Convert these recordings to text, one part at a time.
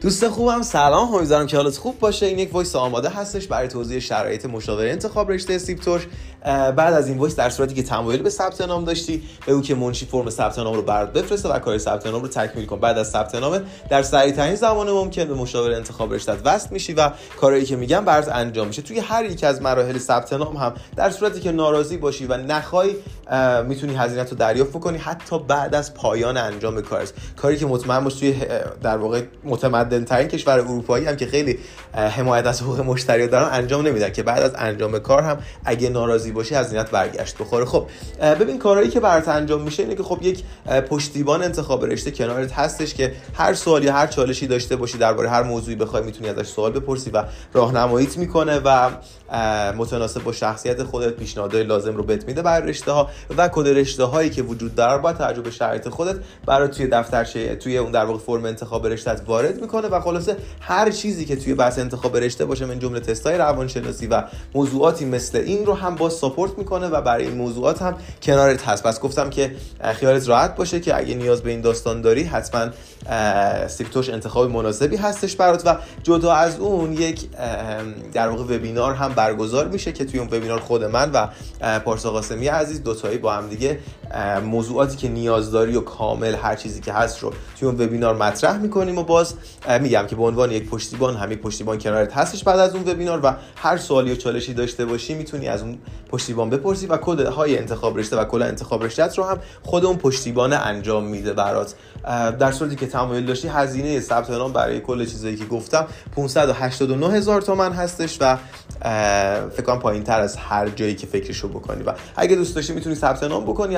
دوست خوبم سلام امیدوارم که حالت خوب باشه. این یک voice آماده هستش برای توضیح شرایط مشاوره انتخاب رشته سیپتور بعد از این voice در صورتی که تمایل به ثبت نام داشتی بگو که منشی فرم ثبت نام رو برات بفرسته و کار ثبت نام رو تکمیل کن. بعد از ثبت نام در سریع ترین زمان ممکن به مشاور انتخاب رشته وصل میشی و کارهایی که میگم برات انجام میشه. توی هر یک از مراحل ثبت نام هم در صورتی که ناراضی باشی و نخوای می‌تونی هزینه رو دریافت کنی حتی بعد از پایان انجام کار کاری که مطمئن باش توی در واقع متمدن ترین کشور اروپایی هم که خیلی حمایت از حقوق مشتری دارن انجام نمیدن. که بعد از انجام کار هم اگه ناراضی باشی هزینت برگشت بخوره. خب ببین کارهایی که برات انجام میشه اینه که خب یک پشتیبان انتخاب رشته کنارت هستش که هر سوالی هر چالشی داشته باشی درباره هر موضوعی بخوای می‌تونی ازش سوال بپرسی و راهنماییت می‌کنه و متناسب با شخصیت خودت پیشنهادهای لازم رو بهت میده برای رشته ها و کد رشته هایی که وجود داره با تجربه شرایط خودت برای توی دفترچه توی اون در واقع فرم انتخاب رشته وارد می‌کنه و خلاصه هر چیزی که توی بحث انتخاب رشته باشه من جمله تستای روانشناسی و موضوعاتی مثل این رو هم با ساپورت می‌کنه و برای این موضوعات هم کنارت هست. پس گفتم که خیالت راحت باشه که اگه نیاز به این داستان داری حتما سیپتوش انتخاب مناسبی هستش برات و جدا از اون یک در واقع وبینار هم برگزار میشه که توی اون وبینار خود من و پارسا قاسمی عزیز دوتایی با هم دیگه موضوعاتی که نیاز داری و کامل هر چیزی که هست رو توی اون وبینار مطرح می‌کنیم و باز میگم که به عنوان یک پشتیبان هم یک پشتیبان کنارت هستش بعد از اون وبینار و هر سوالی و چالشی داشته باشی می‌تونی از اون پشتیبان بپرسی و کد های انتخاب رشته و کلا انتخاب رشته رو هم خود اون پشتیبان انجام میده برات. در صورتی که تمایل داشتی هزینه ثبت نام برای کل چیزایی که گفتم 589 هزار تومن هستش و فکر کنم پایین تر از هر جایی که فکرشو بکنی. و اگه دوست داشتی می‌تونی ثبت نام بکنی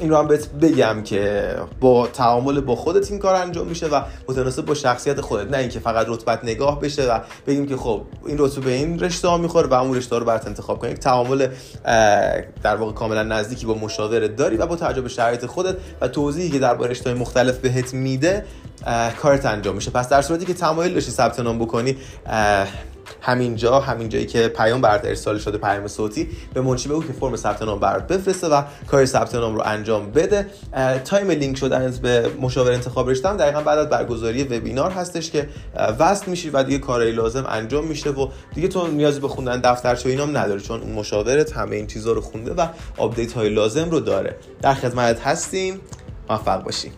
این رو هم بهت بگم که با تعامل با خودت این کار انجام میشه و متناسب با شخصیت خودت. نه اینکه فقط رتبت نگاه بشه و بگیم که خب این رتبه به این رشته ها می‌خوره و اون رشته رو برات انتخاب کنی تعامل در واقع کاملا نزدیکی با مشاورت داری و با تجربه شرایط خودت و توضیحی که درباره رشته مختلف بهت میده کارت انجام میشه. پس در صورتی که تمایل داشتی ثبت نام بکنی همینجا همین جایی که پیام برات ارسال شده پیام صوتی به منشی بگو که فرم ثبت نام برات بفرسته و کار ثبت نام رو انجام بده. time link شدن به مشاور انتخاب رشته دقیقا بعد از برگزاری وبینار هستش که وصل میشی و دیگه کارهای لازم انجام میشه و دیگه تو نیازی به خوندن دفترچه اینام نداره چون اون مشاورت همه این چیزا رو خونده و update های لازم رو داره. در خدمت هستیم. موفق باشی.